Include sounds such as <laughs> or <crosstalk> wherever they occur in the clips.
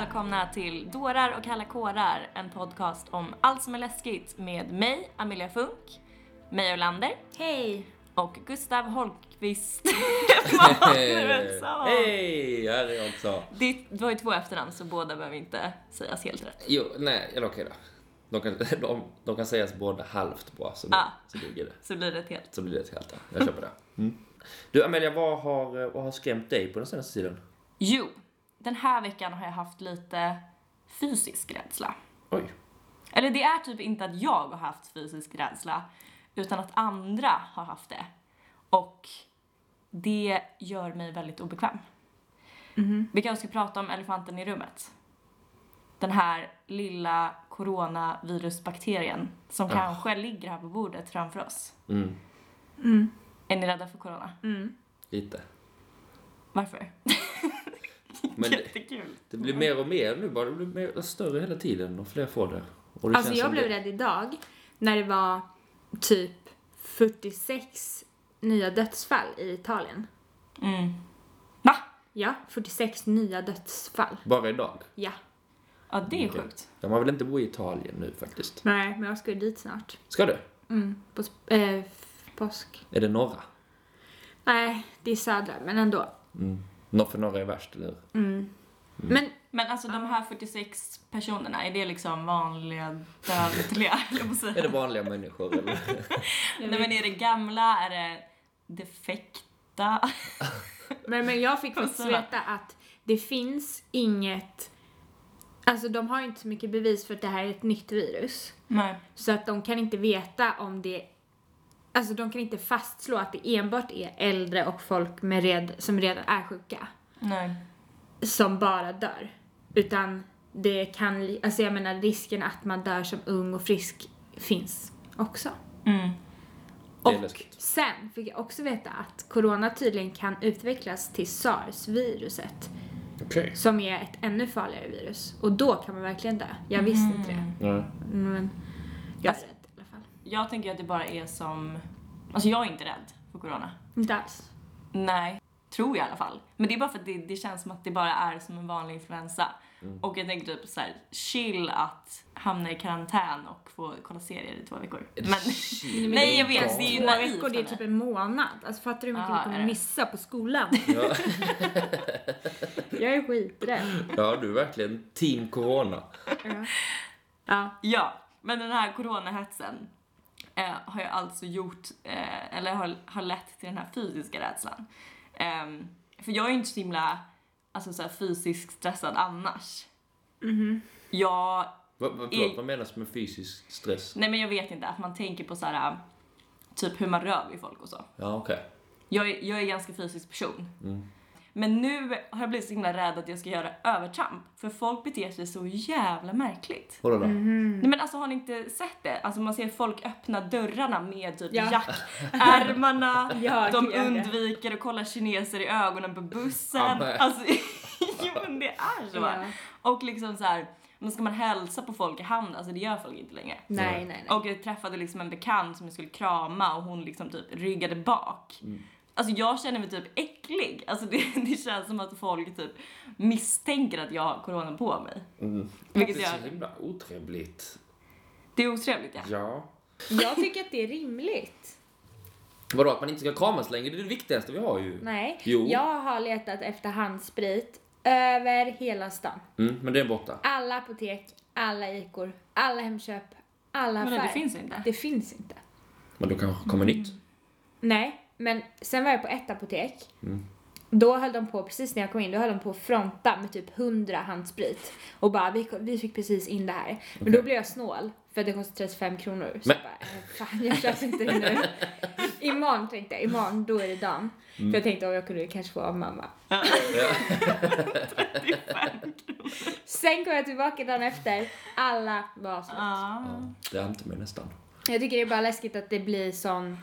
välkomna till Dårar och kalla kårar, en podcast om allt som är läskigt med mig, Amelia Funk, Meja Olander Hej! och Gustav Holmqvist. <laughs> Sa. Hej, här är jag också. Du har ju två efternamn så båda behöver inte sägas helt rätt. Jo, nej, eller okej då. De kan, <laughs> de, de kan sägas båda halvt bra, så, Ah. så, duger det. Så blir det ett helt. så blir det ett helt. ja. Jag köper det. Mm. Du Amelia, vad har, vad har skrämt dig på den senaste tiden? Jo, den här veckan har jag haft lite fysisk rädsla. Oj. Eller det är typ inte att jag har haft fysisk rädsla, utan att andra har haft det. Och det gör mig väldigt obekväm. Vi kanske ska prata om elefanten i rummet. Den här lilla coronavirusbakterien som Ah. kanske ligger här på bordet framför oss. Mm, Är ni rädda för corona? lite. Varför? <laughs> Men det, Jättekul. det blir mer och mer nu bara. Det blir mer, större hela tiden och fler får det. Och det Alltså känns jag blev det, rädd idag när det var typ 46 nya dödsfall i Italien. Mm. Va? Ja, 46 nya dödsfall. Bara idag. Ja. Ja, det är Okej. sjukt. Ja, man vill inte bo i Italien nu faktiskt. Nej, men jag ska ju dit snart. Ska du? Mm, på eh, f- påsk. Är det norra? Nej, det är södra, men ändå. Mm. Norr för norra är värst, eller hur? Mm. Men Men alltså de här 46 personerna, är det liksom vanliga dödliga? <laughs> Är det vanliga människor eller? <laughs> Nej men är det gamla, är det defekta? <laughs> Men, men jag fick faktiskt man? veta att det finns inget... Alltså de har ju inte så mycket bevis för att det här är ett nytt virus. Nej. Så att de kan inte veta om det... Alltså de kan inte fastslå att det enbart är äldre och folk med red, som redan är sjuka Nej. som bara dör. Utan det kan... Alltså jag menar risken att man dör som ung och frisk finns också. Mm. Och sen fick jag också veta att corona tydligen kan utvecklas till sars-viruset. Okej. Som är ett ännu farligare virus. Och då kan man verkligen dö. Jag visste inte det. Ja. Men jag är Alltså- rädd. Jag tänker att det bara är som... Alltså jag är inte rädd för corona. Inte alls. Nej. Tror jag i alla fall. Men det är bara för att det, det känns som att det bara är som en vanlig influensa. Och jag tänker typ så här, chill att hamna i karantän och få kolla serier i två veckor. <laughs> Men, nej jag vet, det är ju Två veckor, det är typ en månad. Alltså fattar du hur mycket Aha, du är kommer missa på skolan? <laughs> Ja. <laughs> jag är skiträdd. ja, du är verkligen team corona. Ja. ja. Ja, men den här coronahetsen eh, har jag alltså gjort, eh, eller har, har lett till den här fysiska rädslan. Ehm, för jag är ju inte så himla alltså, så här, fysiskt stressad annars. Jag, Vad, vad, förlåt, vad menas med fysisk stress? nej men jag vet inte, att man tänker på så här typ hur man rör vid folk och så. Ja, okej. Jag är, jag är en ganska fysisk person. Mm. Men nu har jag blivit så himla rädd att jag ska göra övertramp. För folk beter sig så jävla märkligt. Vadå då? Mm. Nej men alltså har ni inte sett det? Alltså man ser folk öppna dörrarna med typ Ja. jackärmarna, <laughs> Ja, de undviker att kolla kineser i ögonen på bussen. Ja, <laughs> Alltså, jo men det är så. Ja. Och liksom så här, men ska man hälsa på folk i hand, alltså det gör folk inte längre. Nej, nej, nej. Och jag träffade liksom en bekant som jag skulle krama och hon liksom typ ryggade bak. Mm. Alltså jag känner mig typ äcklig. Alltså det, <laughs> det känns som att folk typ misstänker att jag har corona på mig. Mm. Vilket det är så himla otrevligt. Det är otrevligt ja. Ja. Jag tycker att det är rimligt. Vadå, att man inte ska kramas längre? Det är det viktigaste vi har ju. Nej. Jo. Jag har letat efter handsprit över hela stan. Mm, men det är borta. Alla apotek, alla Icor, alla Hemköp, alla Men affärer. det finns inte. Det finns inte. Men då kanske kommer nytt. Nej, men sen var jag på ett apotek. Mm. Då höll de på, precis när jag kom in, då höll de på att fronta med typ 100 handsprit. Och bara, vi, vi fick precis in det här. Men då blev jag snål, för det kostar 35 kronor. Så Men- jag bara, eh, fan jag köper inte det nu. <laughs> imorgon tänkte jag, imorgon då är det dagen. Mm. För jag tänkte om jag kunde kanske få av mamma. Ja. <laughs> Sen kom jag tillbaka dagen efter, alla var slut. Ja. ja, det är inte mig nästan. Jag tycker det är bara läskigt att det blir sån...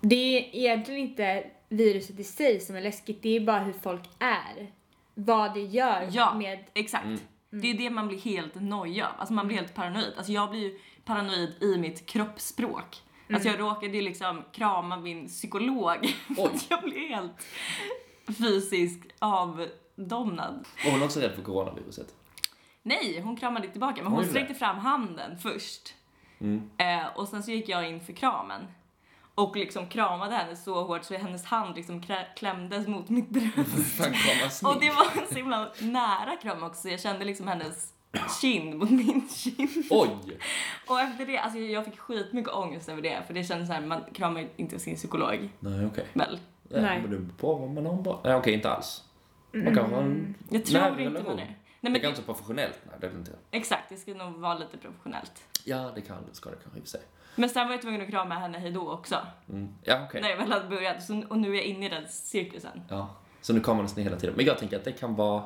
Det är egentligen inte viruset i sig som är läskigt, det är bara hur folk är. Vad det gör Ja. med... Exakt. Mm. Det är det man blir helt nojig av. Alltså man blir helt paranoid. Alltså jag blir ju paranoid i mitt kroppsspråk. Alltså jag råkade ju liksom krama min psykolog. <laughs> Oj. jag blev helt fysiskt av avdomnad. Och hon också rädd för coronaviruset. Nej, hon kramade tillbaka men Hon hon sträckte fram handen först. Mm. Eh, och sen så gick jag in för kramen. Och liksom kramade henne så hårt så hennes hand liksom klämdes mot mitt bröst. <laughs> Och det var en så himla nära kram också, jag kände liksom hennes kind mot min kind. Oj! Och efter det, alltså jag fick skitmycket ångest över det för det kändes såhär, man kramar inte sin psykolog Nej, okej. väl? Ja, Nej. Men det om man har bra... Nej, okej, inte alls. Man kan ha en Jag tror inte relation. man är. Nej Det kan inte vara professionellt. Nej, det är det inte. exakt, det ska nog vara lite professionellt. Ja, det kan det. Ska det kanske i och för sig. Men sen var jag tvungen att krama henne hejdå också. Mm. Ja, okej. När jag väl hade börjat. Så, och nu är jag inne i den cirkusen. Ja. Så nu kramas ni hela tiden. Men jag tänker att det kan vara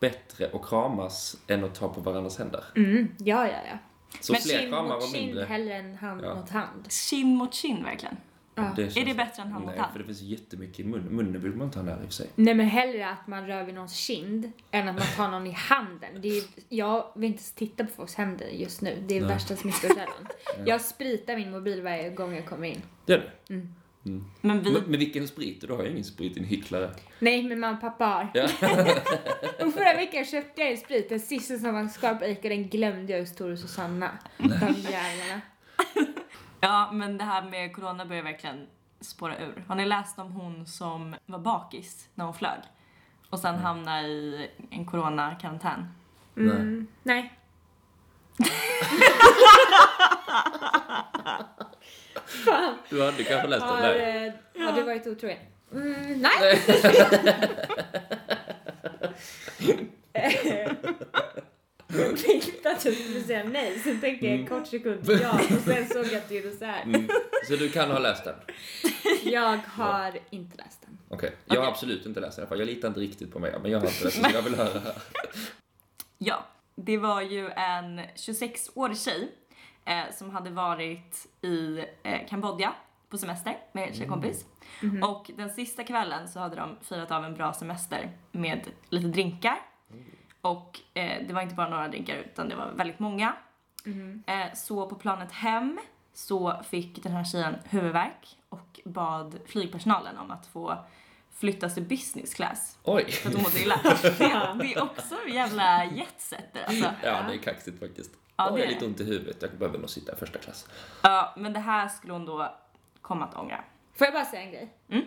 bättre att kramas än att ta på varandras händer. Mm, ja, ja, ja. Så Men fler kind kramar och kind mindre... hellre än hand Ja. mot hand. Kind mot kind verkligen. Ja. känns- Är det bättre än hand mot Nej, för det finns jättemycket i munnen. Munnen vill man inte ha nära i och för sig. Nej men hellre att man rör vid någons kind än att man tar någon i handen. Det är, jag vill inte titta på folks händer just nu. Det är Nej. värsta smittkällan. <laughs> Jag spritar min mobil varje gång jag kommer in. Det är det? Mm. Mm. Men vi... Men, men vilken sprit? Du har ju ingen sprit, din hycklare. Nej men mamma och pappa har. Ja. <laughs> Och förra veckan köpte jag en sprit, den sista som var kvar på Ica, den glömde jag hos Tor och Susanna. De jävlarna. <laughs> Ja, men det här med corona börjar verkligen spåra ur. Har ni läst om hon som var bakis när hon flög? Och sen hamnade i en coronakarantän? Mm, nej. Fan. Du hade kanske läst den Har, där. eh, har du varit otrogen? Mm, nej. <laughs> <laughs> Jag <laughs> tänkte att du skulle säga nej, sen tänkte jag en kort sekund <laughs> ja och sen såg jag att du gjorde så här. Mm. Så du kan ha läst den? <laughs> Jag har inte läst den. Okej. Jag har Okej. absolut inte läst den i alla fall. Jag litar inte riktigt på mig, men jag har inte läst den. så Jag vill höra. Ja, det var ju en 26-årig tjej eh, som hade varit i eh, Kambodja på semester med en tjejkompis. Och den sista kvällen så hade de firat av en bra semester med lite drinkar. Och eh, det var inte bara några drinkar utan det var väldigt många. Eh, så på planet hem så fick den här tjejen huvudvärk och bad flygpersonalen om att få flyttas till business class Oj! för att hon mådde illa. <laughs> Det är också jävla jetsetter alltså. Ja, det är kaxigt faktiskt. Ja, Ja, det jag är har lite ont i huvudet. Jag behöver nog sitta i första klass. Ja, men det här skulle hon då komma att ångra. Får jag bara säga en grej? Mm.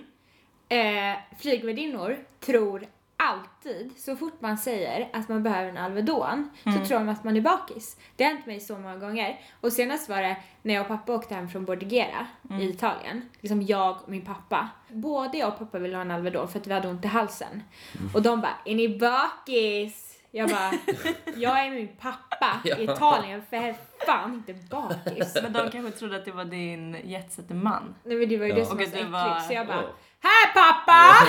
Eh, flygvärdinnor tror alltid, så fort man säger att man behöver en Alvedon, Mm. så tror de att man är bakis. Det har hänt mig så många gånger. Och senast var det när jag och pappa åkte hem från Bordigera Mm. i Italien. Liksom jag och min pappa. Både jag och pappa ville ha en Alvedon för att vi hade ont i halsen. Mm. Och de bara, är ni bakis? Jag bara, <laughs> jag är min pappa i. Italien, för fan inte bakis. Men de kanske trodde att det var din jetsetter-man. Nej men det var ju Ja. det som Och var så äckligt. var- Så jag bara, Åh. Här pappa!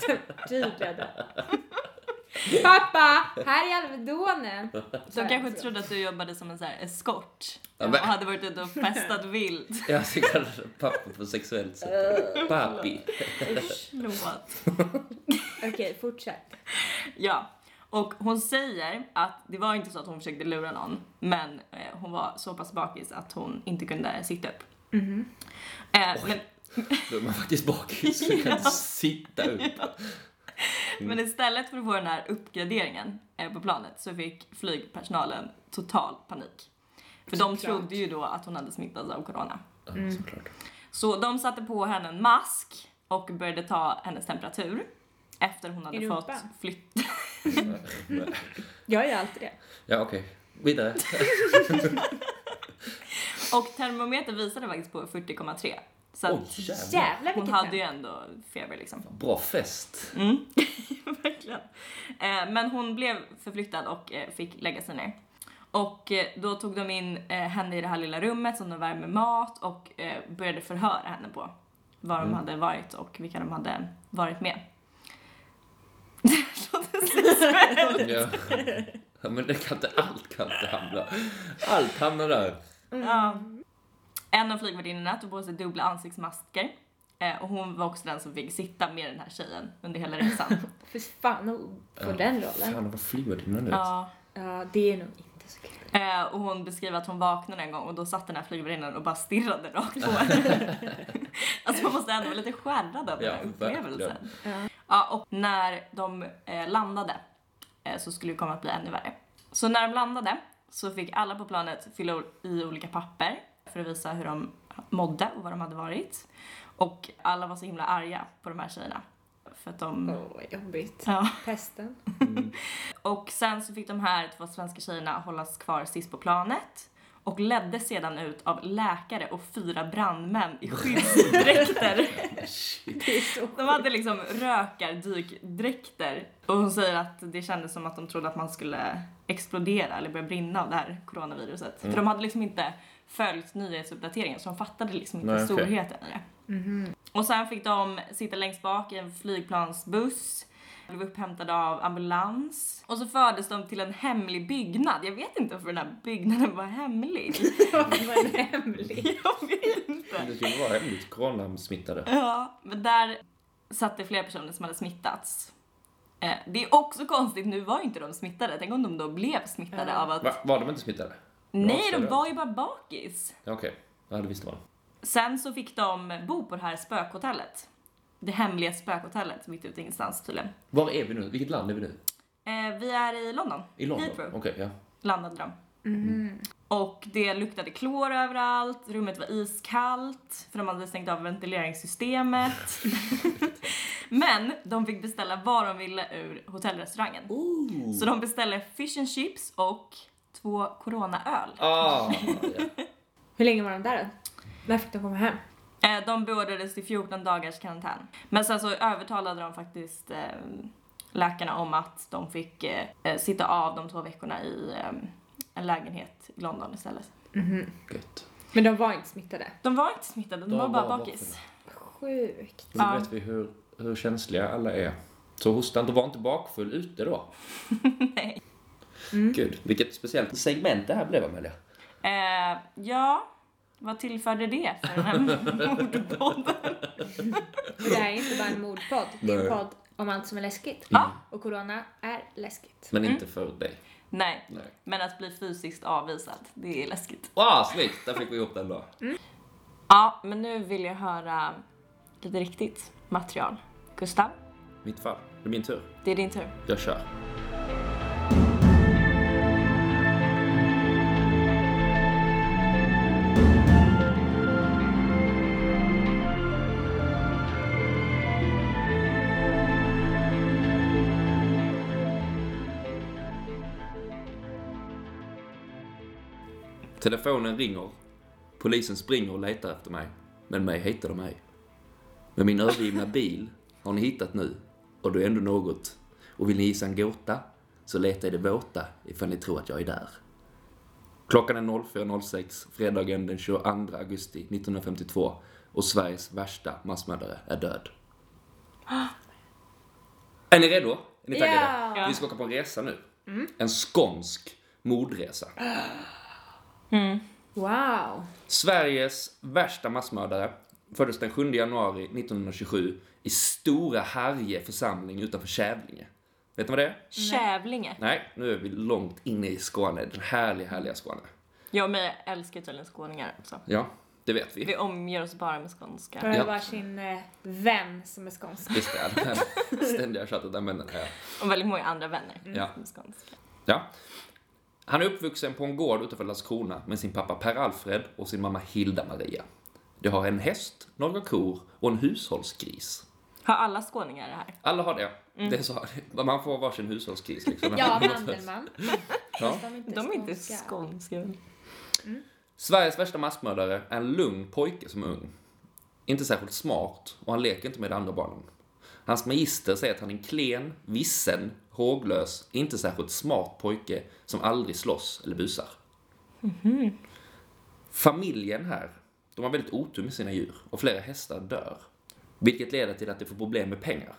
<laughs> så tydliga Pappa, här är Alvedonen. De kanske trodde att du jobbade som en så här eskort. Ja, och hade varit ute och festat vilt. Jag kalla det pappa på sexuellt sätt. Papi. Förlåt. Okej, fortsätt. Ja. Och hon säger att det var inte så att hon försökte lura någon, men eh, hon var så pass bakis att hon inte kunde sitta upp. Eh, men, Då är man faktiskt bakis. Du kan <laughs> inte sitta upp. men istället för att få den här uppgraderingen eh, på planet så fick flygpersonalen total panik. För de Såklart. trodde ju då att hon hade smittats av corona. Såklart. Så de satte på henne en mask och började ta hennes temperatur efter hon hade I fått rumpan? flytt. Men- <laughs> Jag gör alltid det. Ja, okej. Vidare. <laughs> Och termometern visade faktiskt på 40,3. Så att Oj, jävlar. Jävlar hon hade ju ändå feber liksom. Bra fest. Mm. <laughs> Verkligen. Eh, men hon blev förflyttad och eh, fick lägga sig ner. Och eh, då tog de in eh, henne i det här lilla rummet som de värmde mat och eh, började förhöra henne på vad de Mm. hade varit och vilka de hade varit med. <laughs> Det låter sexuellt. Ja. ja, men det kan inte, allt kan inte hamna. Allt hamnar där. Ja. En av flygvärdinnorna tog på sig dubbla ansiktsmasker. Eh, och hon var också den som fick sitta med den här tjejen under hela resan. <laughs> För fan att få den rollen. Fan, vad flygvärdinnan nu. ja. Ja, det är nog inte så kul. Eh, och hon beskriver att hon vaknade en gång och då satt den här flygvärdinnan och bara stirrade rakt på henne. <laughs> alltså man måste ändå vara lite skärrad av den Ja, här upplevelsen. Ja. Ja, och när de eh, landade eh, så skulle det komma att bli ännu värre. Så när de landade så fick alla på planet fylla i olika papper för att visa hur de mådde och var de hade varit. Och alla var så himla arga på de här tjejerna. För att de... Åh, vad jobbigt. Ja. Pesten. <laughs> Och sen så fick de här två svenska tjejerna hållas kvar sist på planet och leddes sedan ut av läkare och fyra brandmän i skyddsdräkter. <laughs> De hade liksom rökardykdräkter och hon säger att det kändes som att de trodde att man skulle explodera eller börja brinna av det här coronaviruset. För de hade liksom inte följt nyhetsuppdateringen så de fattade liksom inte Nej, okej. storheten i det. Och sen fick de sitta längst bak i en flygplansbuss, blev upphämtade av ambulans och så fördes de till en hemlig byggnad. Jag vet inte varför den här byggnaden var hemlig. <laughs> Var den hemlig? <laughs> Jag vet inte. Det skulle vara hemligt coronasmittade. Ja, men där satt det flera personer som hade smittats. Eh, det är också konstigt, nu var ju inte de smittade. Tänk om de då blev smittade Ja. av att... Va? Var de inte smittade? Nej, de var ju bara bakis. Ja, Okej, ja, det visste man. Sen så fick de bo på det här spökhotellet. Det hemliga spökhotellet mitt ute i ingenstans tydligen. Var är vi nu? Vilket land är vi nu? Eh, vi är i London. I London? Heathrow Okej, ja. landade de. Mhm. Och det luktade klor överallt, rummet var iskallt för de hade stängt av ventileringssystemet. <laughs> Men de fick beställa vad de ville ur hotellrestaurangen. Ooh. Så de beställde fish and chips och två coronaöl. Ah, ja. <laughs> Hur länge var de där då? När fick de komma hem? Eh, De beordrades till 14 dagars karantän. Men sen så övertalade de faktiskt eh, läkarna om att de fick eh, eh, sitta av de två veckorna i eh, en lägenhet i London istället. Gött. Men de var inte smittade? De var inte smittade, de De var bara var bakis. Sjukt. Nu Ja. vet vi hur, hur känsliga alla är. Så hosta inte, var inte bakfull ute då. <laughs> Nej. Gud, vilket speciellt segment det här blev Amelia. Eh, ja, vad tillförde det för den här <laughs> mordpodden? Det här är inte bara en mordpodd. Det är en podd om allt som är läskigt. Ja. Och corona är läskigt. Men inte för dig. Nej, Nej. men att bli fysiskt avvisad, det är läskigt. Wow, snyggt! Där fick vi ihop den då. Ja, men nu vill jag höra lite riktigt material. Gustav, Mitt fall. Det är min tur. det är din tur. Jag kör. Telefonen ringer. Polisen springer och letar efter mig. Men mig hittar de ej. Men min övergivna bil har ni hittat nu. Och det är ändå något. Och vill ni gissa en gåta? Så leta i det våta ifall ni tror att jag är där. Klockan är 04.06 fredagen den 22 augusti 1952 och Sveriges värsta massmördare är död. <gasps> Är ni redo? Är ni taggade? Ja. Vi ska åka på en resa nu. En skånsk mordresa. <gasps> Wow. Sveriges värsta massmördare föddes den 7 januari 1927 i Stora Harje församling utanför Kävlinge. Vet ni vad det är? Kävlinge. Nej, nu är vi långt inne i Skåne, den härliga, härliga Skåne. Jag mig älskar tydligen skåningar också. Ja, det vet vi. Vi omger oss bara med skånska. Att Ja. varsin eh, vän som är skånsk. Visst är det ständiga tjatet, där, men ja. Och väldigt många andra vänner Ja. som är skånska. ja. Han är uppvuxen på en gård utanför Landskrona med sin pappa Per-Alfred och sin mamma Hilda-Maria. De har en häst, några kor och en hushållsgris. Har alla skåningar det här? Alla har det. Det är så, man får varsin hushållsgris liksom. Ja, <laughs> Mandelmann. Ja. De är inte De är inte skånska. skånska. Sveriges värsta massmördare är en lugn pojke som är ung. Inte särskilt smart och han leker inte med de andra barnen. Hans magister säger att han är en klen, vissen, håglös, inte särskilt smart pojke som aldrig slåss eller busar. Familjen här, de har väldigt otur med sina djur och flera hästar dör. Vilket leder till att de får problem med pengar.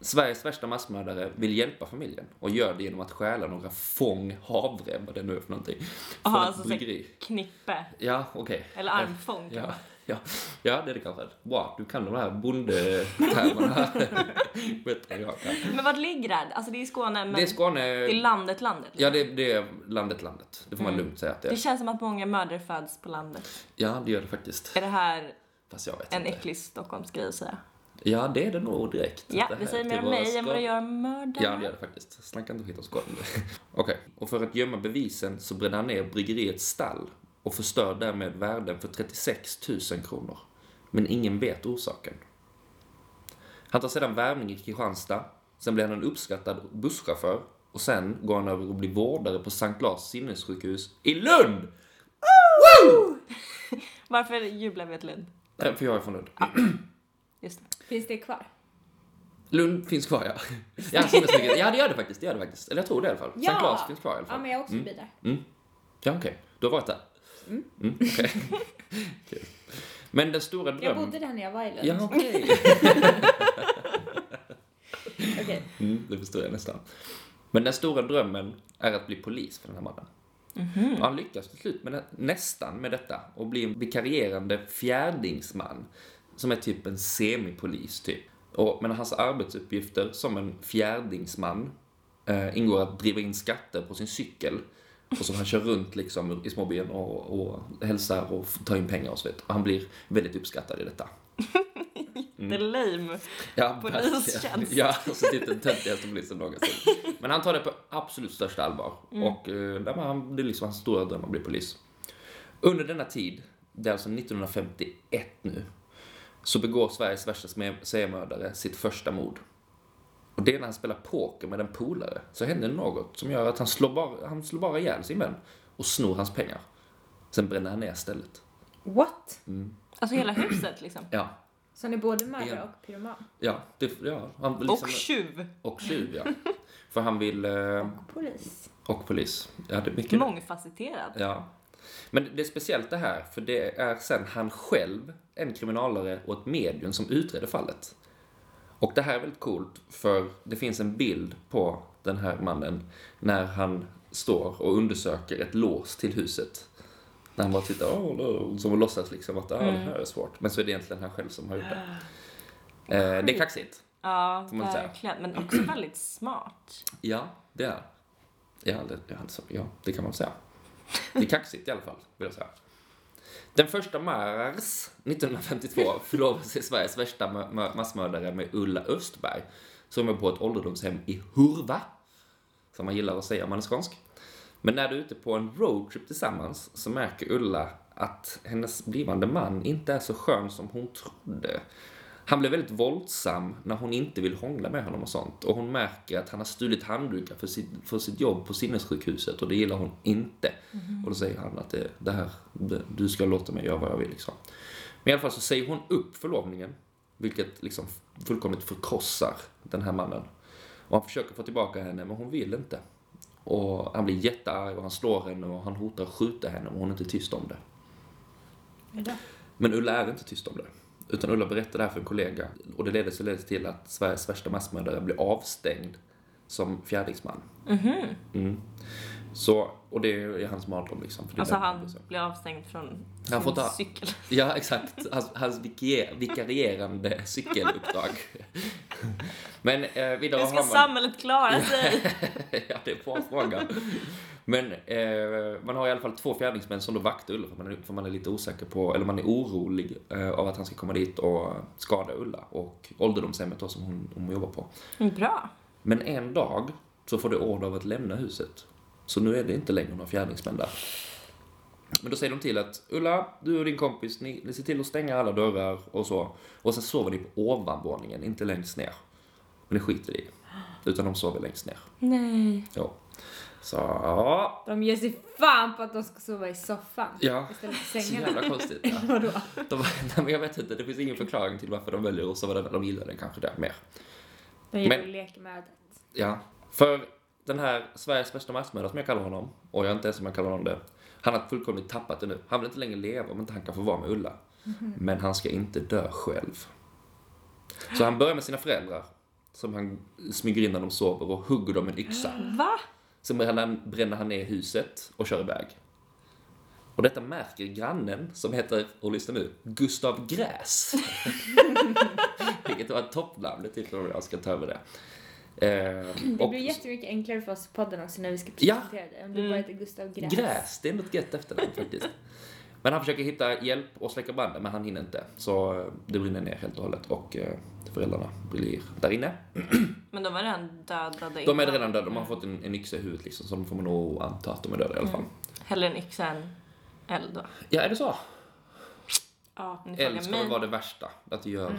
Sveriges värsta massmördare vill hjälpa familjen och gör det genom att stjäla några fång havre, vad det nu är för någonting, Jaha, alltså så bryggeri. knippe. Ja, okej. Eller armfång. Ja, ja, ja, det är det kanske. Wow, du kan de här bondetermerna <laughs> bättre än jag kan. Men vart ligger det här? Alltså det är Skåne men Det är Skåne... det är landet, landet. Ja, det, det är landet, landet. Det får man lugnt säga att det Det är. känns som att många mördare föds på landet. Ja, det gör det faktiskt. Är det här en inte. äcklig Stockholmsgrej att säga? Ja, det är det nog direkt. Ja, Det det säger mer om mig än vad det gör om mördarna. Ja, det gör det faktiskt. Snacka inte skit om skåden. <laughs> Okej, och för att gömma bevisen så bränner han ner bryggeriets stall och förstör därmed värden för 36 000 kronor. Men ingen vet orsaken. Han tar sedan värvning i Kristianstad, sen blir han en uppskattad busschaufför och sen går han över och blir vårdare på Sankt Lars sinnessjukhus i Lund! <laughs> Varför jublar vi åt Lund? För jag är från Lund. <clears throat> Just det. Finns det kvar? Lund finns kvar, ja. Ja, ja, det gör det faktiskt. Det gör det faktiskt. Eller jag tror det i alla fall. Sankt Lars finns kvar i alla fall. Ja, men jag har också mm. där. Ja, okej. Du har varit där? Mm. <laughs> Kul. Men den stora Jag drömmen... bodde där när jag var i Lund. Ja, <laughs> okej. Okej. Mm, det förstår jag nästan. Men den stora drömmen är att bli polis för den här mannen. Och han lyckas till slut med nästan med detta och blir en vikarierande fjärdingsman som är typ en semipolis typ. Och, men hans arbetsuppgifter som en fjärdingsman eh, ingår att driva in skatter på sin cykel och så han kör runt liksom i småbyn och, och hälsar och tar in pengar och så vidare. Och han blir väldigt uppskattad i detta. <laughs> Det är lame. Ja, Polistjänst. Ja, och så typ den töntigaste polisen någonsin. Men han tar det på absolut största allvar. Och eh, han, det är liksom hans stora dröm att bli polis. Under denna tid, det är alltså 1951 nu, så begår Sveriges värsta seriemördare sitt första mord. Och det är när han spelar poker med en polare, så händer något som gör att han slår bara, han slår bara ihjäl sin vän och snor hans pengar. Sen bränner han ner stället. What? Alltså hela huset liksom. Ja, Så han är både mördare Ja. och pyroman? ja, det, ja. Han liksom, Och tjuv. och tjuv, ja. För han vill... Eh, <laughs> Och polis? Och polis. Ja, det är mycket. Mångfacetterad. Ja. Men det är speciellt det här, för det är sen han själv, en kriminalare och ett medium som utreder fallet. Och det här är väldigt coolt, för det finns en bild på den här mannen när han står och undersöker ett lås till huset. När han bara tittar, oh, som låtsas liksom att ah, det här är svårt. Men så är det egentligen han själv som har gjort det. <gasps> Eh, det är kaxigt. Ja, verkligen. Men också väldigt smart. Ja, det är ja, det, ja, alltså, ja, det kan man säga. Det är kaxigt i alla fall, vill jag säga. Den första mars 1952 förlovade sig Sveriges värsta massmördare med Ulla Östberg, som är på ett ålderdomshem i Hurva, som man gillar att säga om man är skånsk. Men när de är ute på en roadtrip tillsammans så märker Ulla att hennes blivande man inte är så skön som hon trodde. Han blir väldigt våldsam när hon inte vill hångla med honom och sånt. Och hon märker att han har stulit handdukar för sitt, för sitt jobb på sinnessjukhuset och det gillar hon inte. Och då säger han att det, det här, du ska låta mig göra vad jag vill liksom. Men i alla fall så säger hon upp förlovningen, vilket liksom fullkomligt förkrossar den här mannen. Och han försöker få tillbaka henne, men hon vill inte. Och han blir jättearg och han slår henne och han hotar att skjuta henne om hon inte är tyst om det. Men Ulla är inte tyst om det. Utan Ulla berättar det här för en kollega. Och det leder således till att Sveriges värsta massmördare blir avstängd som fjärdingsman. Mm. Så, och det är hans mardröm liksom. För Alltså han blir så. blir avstängd från Han får sin ta- cykel. <laughs> Ja, exakt. Hans, hans vikier, vikarierande cykeluppdrag. <laughs> Men eh, vidare Hur ska man... samhället klara <laughs> sig? ja, det är en bra fråga. Men eh, man har i alla fall två fjärdingsmän som då vaktar Ulla för man är, för man är lite osäker på, eller man är orolig eh, av att han ska komma dit och skada Ulla och ålderdomshemmet då som hon, hon jobbar på. Bra. Men en dag så får du order av att lämna huset. Så nu är det inte längre några fjärdingsmän där. Men då säger de till att Ulla, du och din kompis, ni, ni ser till att stänga alla dörrar och så. Och sen sover ni på ovanvåningen, inte längst ner. Men det skiter i. Utan de sover längst ner. Nej. Ja. Så, ja. De ger sig fan på att de ska sova i soffan Ja. istället för Så sängarna. jävla konstigt. Ja. <laughs> Vadå? De, <laughs> nej, men jag vet inte, det finns ingen förklaring till varför de väljer att sova där. De gillar det kanske där mer. De gillar Men- att leka med ödet. Ja. För den här Sveriges bästa massmördare som jag kallar honom, och jag är inte ens som jag kallar honom det, han har fullkomligt tappat det nu. Han vill inte längre leva om inte han kan få vara med Ulla. Men han ska inte dö själv. Så han börjar med sina föräldrar, som han smyger in när de sover och hugger dem med en yxa. Va? Sen bränner han, bränner han ner huset och kör iväg. Och detta märker grannen som heter, och lyssna nu, Gustav Gräs. <laughs> Vilket var ett toppnamn, det tycker jag ska ta över det. Eh, Det och blir jättemycket enklare för oss i podden också när vi ska Ja. presentera det. Om du bara heter Gustav Gräs. Gräs, det är något gött efternamn faktiskt. Men han försöker hitta hjälp och släcka branden, men han hinner inte. Så eh, det brinner ner helt och hållet och eh, till föräldrarna blir där inne. <clears throat> Men de var redan dödade De är redan döda, de har fått en, en yxa i huvudet liksom, så de får man nog anta att de är döda i alla fall. Hellre en yxa än eld då. Ja, är det så? Ja. Eld ska väl vara det värsta. Att det gör,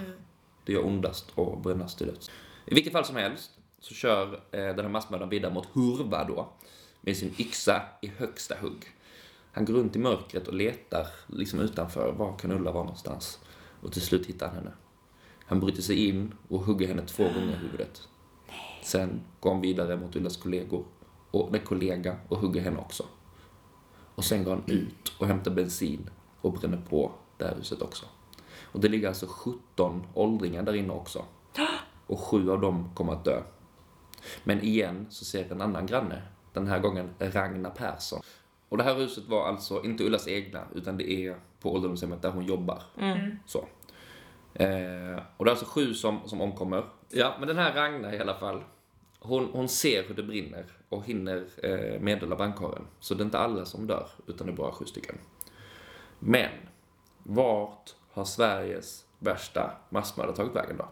det gör ondast och brännas till döds. I vilket fall som helst så kör eh, den här massmördaren vidare mot Hurva då. Med sin yxa i högsta hugg. Han går runt i mörkret och letar liksom utanför. Var kan Ulla vara någonstans? Och till slut hittar han henne. Han bryter sig in och hugger henne två gånger i huvudet. Sen går han vidare mot Ullas kollegor och, nej, kollega och hugger henne också. Och sen går han ut och hämtar bensin och bränner på det här huset också. Och det ligger alltså 17 åldringar där inne också. Och sju av dem kommer att dö. Men igen så ser en annan granne, den här gången Ragnar Persson. Och det här huset var alltså inte Ullas egna, utan det är på ålderdomshemmet där hon jobbar. Så. Eh, och det är alltså sju som, som omkommer. Ja, men den här Ragnar i alla fall, hon, hon ser hur det brinner och hinner eh, meddela brandkåren. Så det är inte alla som dör, utan det är bara sju stycken. Men, vart har Sveriges värsta massmördare tagit vägen då?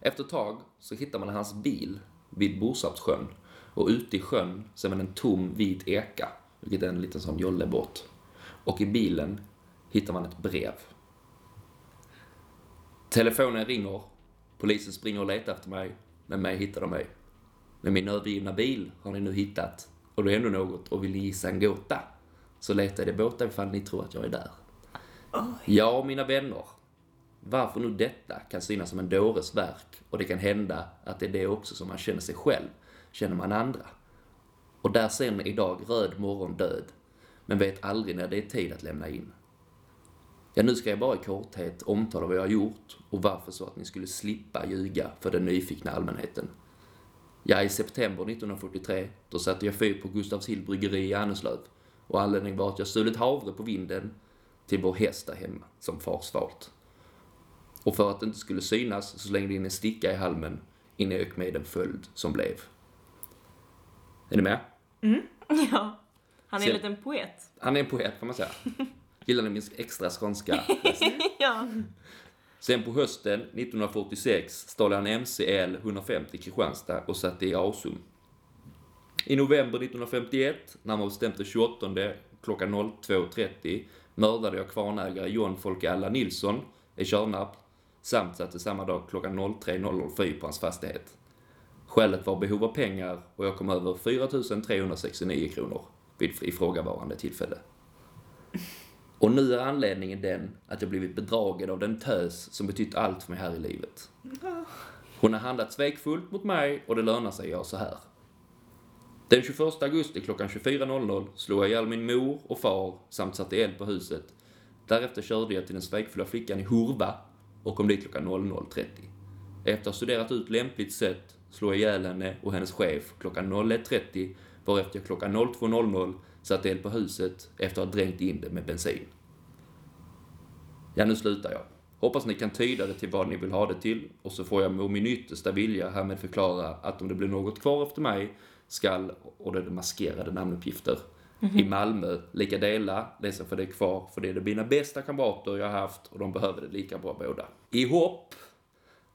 Efter ett tag så hittar man hans bil vid Borsarpssjön och ute i sjön ser man en tom vit eka, vilket är en liten sån jollebåt. Och i bilen hittar man ett brev. Telefonen ringer, polisen springer och letar efter mig, men mig hittar de mig. Men min övergivna bil har ni nu hittat och det är ändå något och vill ni gissa en gåta så letar jag i båten ifall ni tror att jag är där. Ja, mina vänner. Varför nu detta kan synas som en dåres verk och det kan hända att det är det också som man känner sig själv, känner man andra. Och där ser ni idag röd morgon död, men vet aldrig när det är tid att lämna in. Ja, nu ska jag bara i korthet omtala vad jag har gjort och varför så att ni skulle slippa ljuga för den nyfikna allmänheten. Ja, i september 1943, då satte jag fyr på Gustavshill bryggeri i Anneslöv och anledningen var att jag stulit havre på vinden till vår häst där hemma, som far svalt. Och för att det inte skulle synas så slängde jag in en sticka i halmen innan jag gick med den följd som blev. Är ni med? <laughs> Ja. Han är en liten poet. Han är en poet får man säga. <laughs> Gillar ni min extra skånska? <laughs> ja. Sen på hösten 1946 stal han MCL 150 i Kristianstad och satte i Asum. I november 1951, när man bestämt den 28 klockan 02.30, mördade jag kvarnägare John Folke Alla Nilsson i Tjörnarp samt satte samma dag klockan 03.00 fyr på hans fastighet. Skälet var behov av pengar och jag kom över 4 369 kronor vid ifrågavarande tillfälle. Och nu är anledningen den att jag blivit bedragen av den tös som betytt allt för mig här i livet. Hon har handlat svekfullt mot mig och det lönar sig jag så här. Den 21 augusti klockan 24.00 slog jag ihjäl min mor och far samt satte eld på huset. Därefter körde jag till den svekfulla flickan i Hurva och kom dit klockan 00.30. Efter att ha studerat ut lämpligt sätt slog jag ihjäl henne och hennes chef klockan 01.30 varefter jag klockan 02.00 satte eld på huset efter att ha dränkt in det med bensin. Ja, nu slutar jag. Hoppas ni kan tyda det till vad ni vill ha det till och så får jag med min yttersta vilja härmed förklara att om det blir något kvar efter mig skall, och det är maskerade namnuppgifter, i Malmö lika dela det som för det är kvar för det är mina bästa kamrater jag har haft och de behöver det lika bra båda. I hopp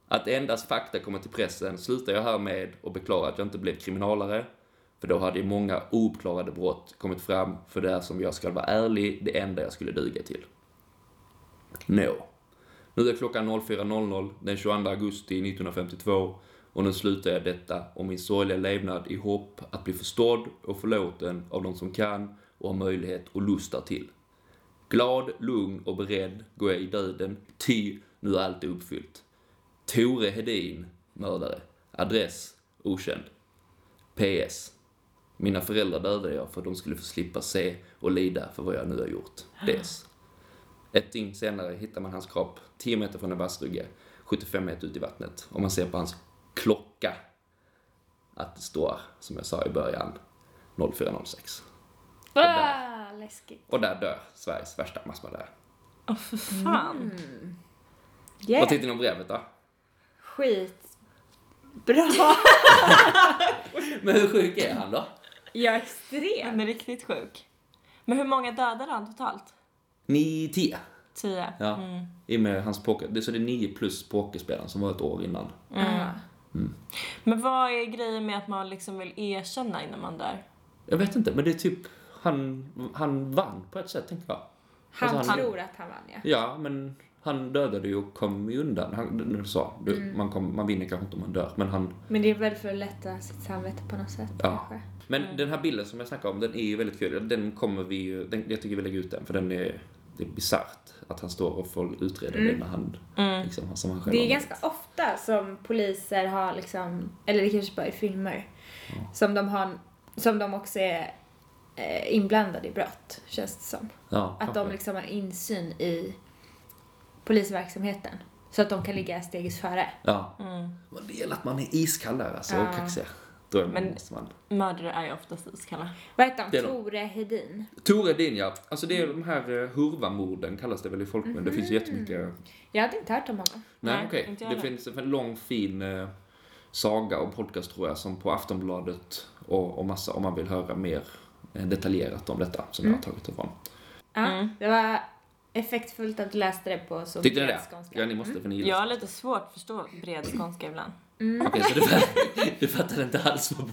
att endast fakta kommer till pressen slutar jag här med och beklagar att jag inte blev kriminalare för då hade ju många ouppklarade brott kommit fram för det är som jag ska vara ärlig det enda jag skulle duga till. Nå. Nu är klockan 04.00 den 22 augusti 1952 och nu slutar jag detta och min sorgliga levnad i hopp att bli förstådd och förlåten av de som kan och har möjlighet och lust till. Glad, lugn och beredd går jag i döden, ty nu är allt uppfyllt. Tore Hedin, mördare. Adress, okänd. PS. Mina föräldrar dödade jag för att de skulle få slippa se och lida för vad jag nu har gjort. Des. Ett dygn senare hittar man hans kropp 10 meter från en vassrugge, 75 meter ut i vattnet. Och man ser på hans klocka att det står, som jag sa i början, 04.06. Ah, läskigt. Och där dör Sveriges värsta massmördare. Åh, för fan. Yeah. Vad tyckte ni om brevet då? Skit. Bra. <laughs> Men hur sjuk är han då? Jag är extrem. Han är riktigt sjuk. Men hur många dödade han totalt? Ni tio. Tio. Ja. Mm. I och med hans poker. Det, så det är nio plus pokerspelaren som var ett år innan. Ah. Men vad är grejen med att man liksom vill erkänna innan man dör? Jag vet inte, men det är typ, han, han vann på ett sätt, tänker jag. Han Alltså, han- tror att han vann ja. Ja, men han dödade ju och kom ju undan. Han, du sa, du, Mm. man, kom, man vinner kanske inte om man dör, men han... Men det är väl för att lätta sitt samvete på något sätt Ja. kanske. Men Mm. den här bilden som jag snackade om, den är ju väldigt kul. Den kommer vi ju, den, jag tycker vi lägger ut den, för den är, det är bisarrt att han står och får utreda Mm. det när han, Mm. liksom, som han själv Det är ganska ofta som poliser har liksom, eller det kanske bara är filmer, som de har, som de också är eh, inblandade i brott, känns det som. Ja, Att de liksom har insyn i polisverksamheten. Så att de kan ligga steget före. Ja. Mm. Men det gäller att man är iskall där alltså, Ja. och kaxig. Då Men- måste man... Mördare är ju oftast iskalla. Vad heter han? Det är de. Tore Hedin? Tore Din, ja. Alltså det är de här uh, Hurvamorden kallas det väl i folkmun. Det finns ju jättemycket... Jag hade inte hört om honom. Nej, Nej, okej. inte jag Det heller. finns en lång fin eh, saga och podcast tror jag som på Aftonbladet och, och massa om man vill höra mer eh, detaljerat om detta som jag har tagit ifrån. Ja, Mm. Det var effektfullt att du läste det på så Tyckte ni bred det? skånska. Ja, ni måste för ni Jag gillar har lite svårt att förstå bred skånska ibland. Okej, så du, fatt- <laughs> du fattade inte alls vad <laughs>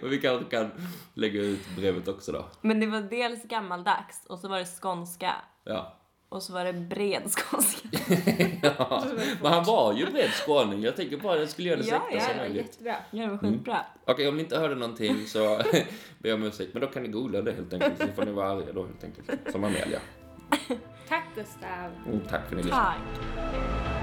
Men vi kanske kan lägga ut brevet också då. Men det var dels gammaldags och så var det skånska Ja. och så var det bred skånska. <laughs> ja. Men han var ju bred skåning. Jag tänker bara att jag skulle göra det så Ja, äkta ja, som möjligt. jättebra. Ja, det var skitbra. Okej, om ni inte hörde någonting så ber jag om ursäkt. Men då kan ni googla det helt enkelt. Så får ni vara arga då helt enkelt. Som Amelia. Tack Gustav. Mm, tack för att ni lyssnade.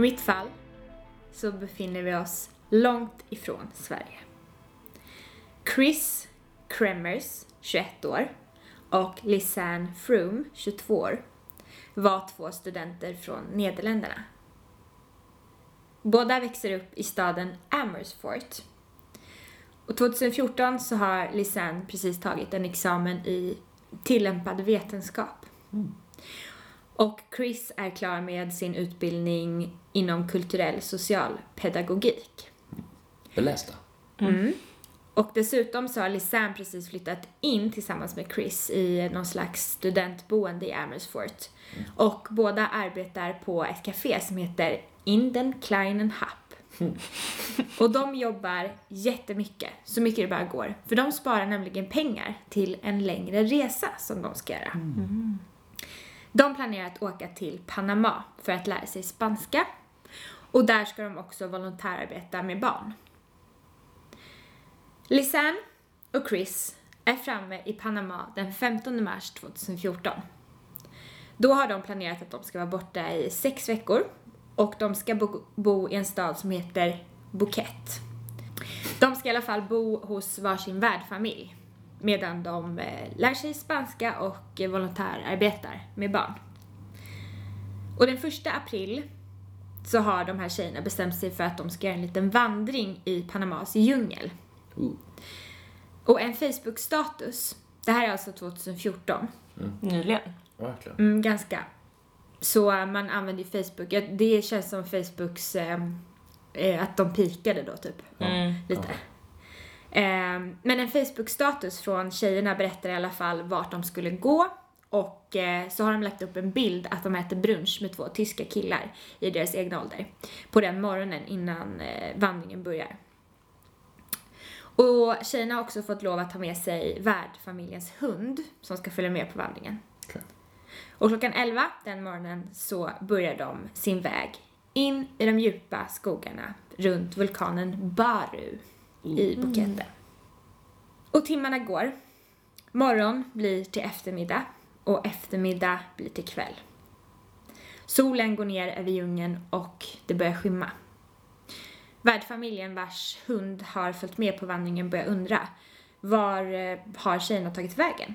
I mitt fall så befinner vi oss långt ifrån Sverige. Chris Kremers, 21 år, och Lisanne Froome, 22 år, var två studenter från Nederländerna. Båda växer upp i staden Amersfoort. Och 2014 så har Lisanne precis tagit en examen i tillämpad vetenskap. Mm. Och Chris är klar med sin utbildning inom kulturell socialpedagogik. Belästa. Mm. Och dessutom så har Lisanne precis flyttat in tillsammans med Chris i någon slags studentboende i Amersfoort. Och båda arbetar på ett café som heter In den kleinen Happ. <laughs> Och de jobbar jättemycket, så mycket det bara går. För de sparar nämligen pengar till en längre resa som de ska göra. De planerar att åka till Panama för att lära sig spanska. Och där ska de också volontärarbeta med barn. Lisanne och Chris är framme i Panama den 15 mars 2014. Då har de planerat att de ska vara borta i sex veckor och de ska bo, bo i en stad som heter Bouquet. De ska i alla fall bo hos varsin värdfamilj medan de eh, lär sig spanska och eh, volontärarbetar med barn. Och den första april så har de här tjejerna bestämt sig för att de ska göra en liten vandring i Panamas djungel. Uh. Och en Facebook-status, det här är alltså 2014, Nyligen. Verkligen. mm, ganska. Så man använder ju Facebook, det känns som Facebooks, eh, eh, att de pikade då typ. Mm. Lite. Eh, men en Facebook-status från tjejerna berättar i alla fall vart de skulle gå och eh, så har de lagt upp en bild att de äter brunch med två tyska killar i deras egna ålder på den morgonen innan eh, vandringen börjar. Och tjejerna har också fått lov att ta med sig värdfamiljens hund som ska följa med på vandringen. Okej. Och klockan 11 den morgonen så börjar de sin väg in i de djupa skogarna runt vulkanen Baru i Bukete. Och timmarna går. Morgon blir till eftermiddag och eftermiddag blir till kväll. Solen går ner över djungeln och det börjar skymma. Värdfamiljen vars hund har följt med på vandringen börjar undra var eh, har tjejerna tagit vägen?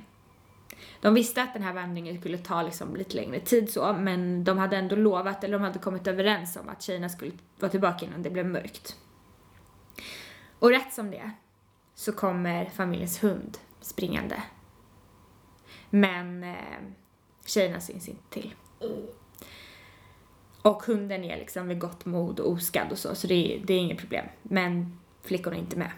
De visste att den här vandringen skulle ta liksom lite längre tid så, men de hade ändå lovat, eller de hade kommit överens om att tjejerna skulle vara tillbaka innan det blev mörkt. Och rätt som det är så kommer familjens hund springande. Men eh, tjejerna syns inte till. Och hunden är liksom vid gott mod och oskadd och så, så det det är inget problem. Men flickorna är inte med.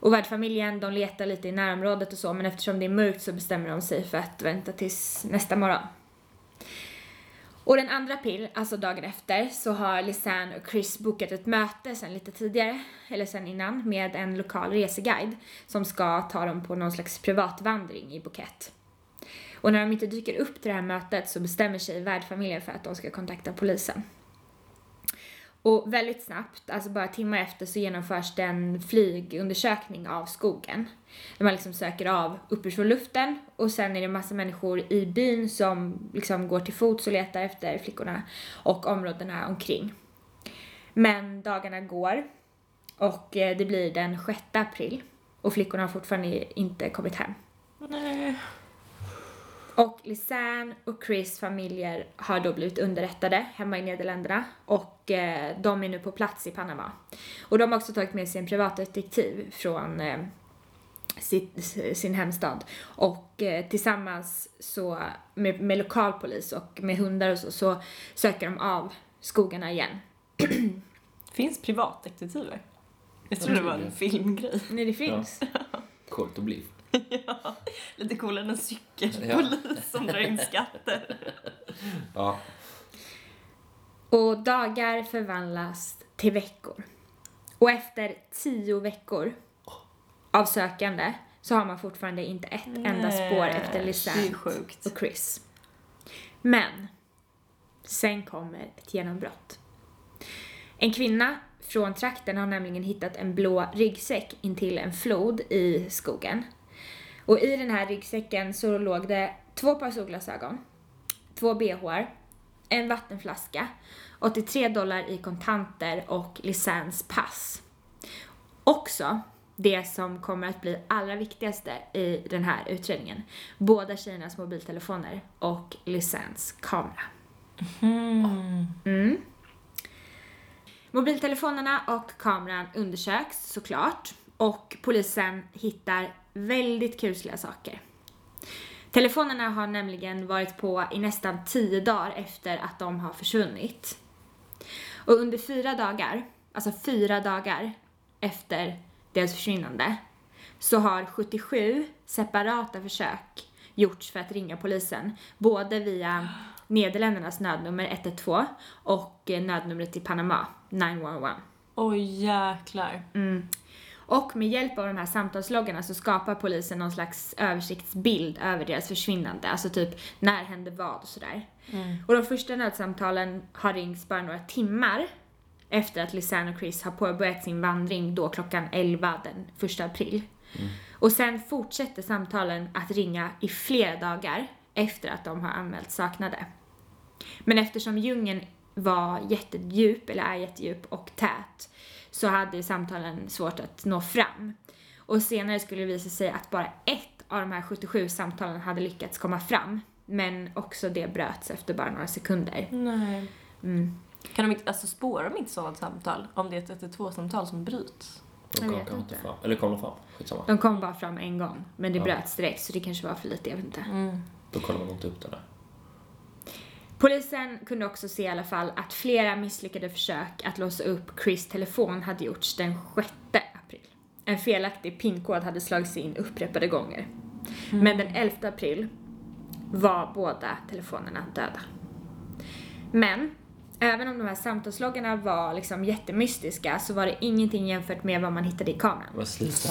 Och värdfamiljen, de letar lite i närområdet och så, men eftersom det är mörkt så bestämmer de sig för att vänta tills nästa morgon. Och den andra april, alltså dagen efter, så har Lisanne och Chris bokat ett möte sen lite tidigare, eller sen innan, med en lokal reseguide som ska ta dem på någon slags privatvandring i Bukett. Och när de inte dyker upp till det här mötet så bestämmer sig värdfamiljen för att de ska kontakta polisen. Och väldigt snabbt, alltså bara timmar efter, så genomförs det en flygundersökning av skogen. Där man liksom söker av uppifrån luften och sen är det massa människor i byn som liksom går till fots och letar efter flickorna och områdena omkring. Men dagarna går och eh, det blir den 6 april och flickorna har fortfarande inte kommit hem. Nej. Och Lisanne och Chris familjer har då blivit underrättade hemma i Nederländerna och eh, de är nu på plats i Panama. Och de har också tagit med sig en privatdetektiv från eh, sitt, sin hemstad och eh, tillsammans så med, med lokalpolis och med hundar och så, så söker de av skogarna igen. <clears throat> Finns privatdetektiver? Jag tror det var en filmgrej. Nej, det finns. Coolt att bli. <laughs> ja, lite coolare än en cykelpolis som drar in skatter. <laughs> Ja. Och dagar förvandlas till veckor. Och efter tio veckor av sökande så har man fortfarande inte ett enda spår efter Lisanne och Chris. Men sen kommer ett genombrott. En kvinna från trakten har nämligen hittat en blå ryggsäck intill en flod i skogen. Och i den här ryggsäcken så låg det två par solglasögon, två bhar, en vattenflaska, 83 dollar i kontanter och Lisannes pass. Också det som kommer att bli allra viktigaste i den här utredningen. Båda tjejernas mobiltelefoner och Lisannes kamera. Mm. Mobiltelefonerna och kameran undersöks såklart och polisen hittar väldigt kusliga saker. Telefonerna har nämligen varit på i nästan 10 dagar efter att de har försvunnit. Och under fyra dagar, alltså fyra dagar efter deras försvinnande, så har 77 separata försök gjorts för att ringa polisen. Både via Nederländernas nödnummer 112 och nödnumret till Panama, 911. Oj jäklar. Mm. Och med hjälp av de här samtalsloggarna så skapar polisen någon slags översiktsbild över deras försvinnande. Alltså typ, när hände vad och sådär. Och de första nödsamtalen har ringts bara några timmar efter att Lisanne och Chris har påbörjat sin vandring då klockan 11 den 1 april. Och sen fortsätter samtalen att ringa i flera dagar efter att de har anmält saknade. Men eftersom djungeln var jättedjup, eller är jättedjup och tät, så hade samtalen svårt att nå fram. Och senare skulle det visa sig att bara ett av de här 77 samtalen hade lyckats komma fram. Men också det bröts efter bara några sekunder. Nej. Mm. Kan de inte, alltså spårar de inte sådana samtal? Om det är ett 112-samtal som bryts? De kom kanske inte. fram. Eller kom de fram? Skitsamma. De kom bara fram en gång, men det Ja. bröts direkt så det kanske var för lite, jag vet inte. Då kollar man inte upp det där. Polisen kunde också se i alla fall att flera misslyckade försök att låsa upp Chris telefon hade gjorts den 6 april. En felaktig pinkod hade slagits in upprepade gånger. Men den 11 april var båda telefonerna döda. Men även om de här samtalsloggarna var liksom jättemystiska så var det ingenting jämfört med vad man hittade i kameran. Vad sluta.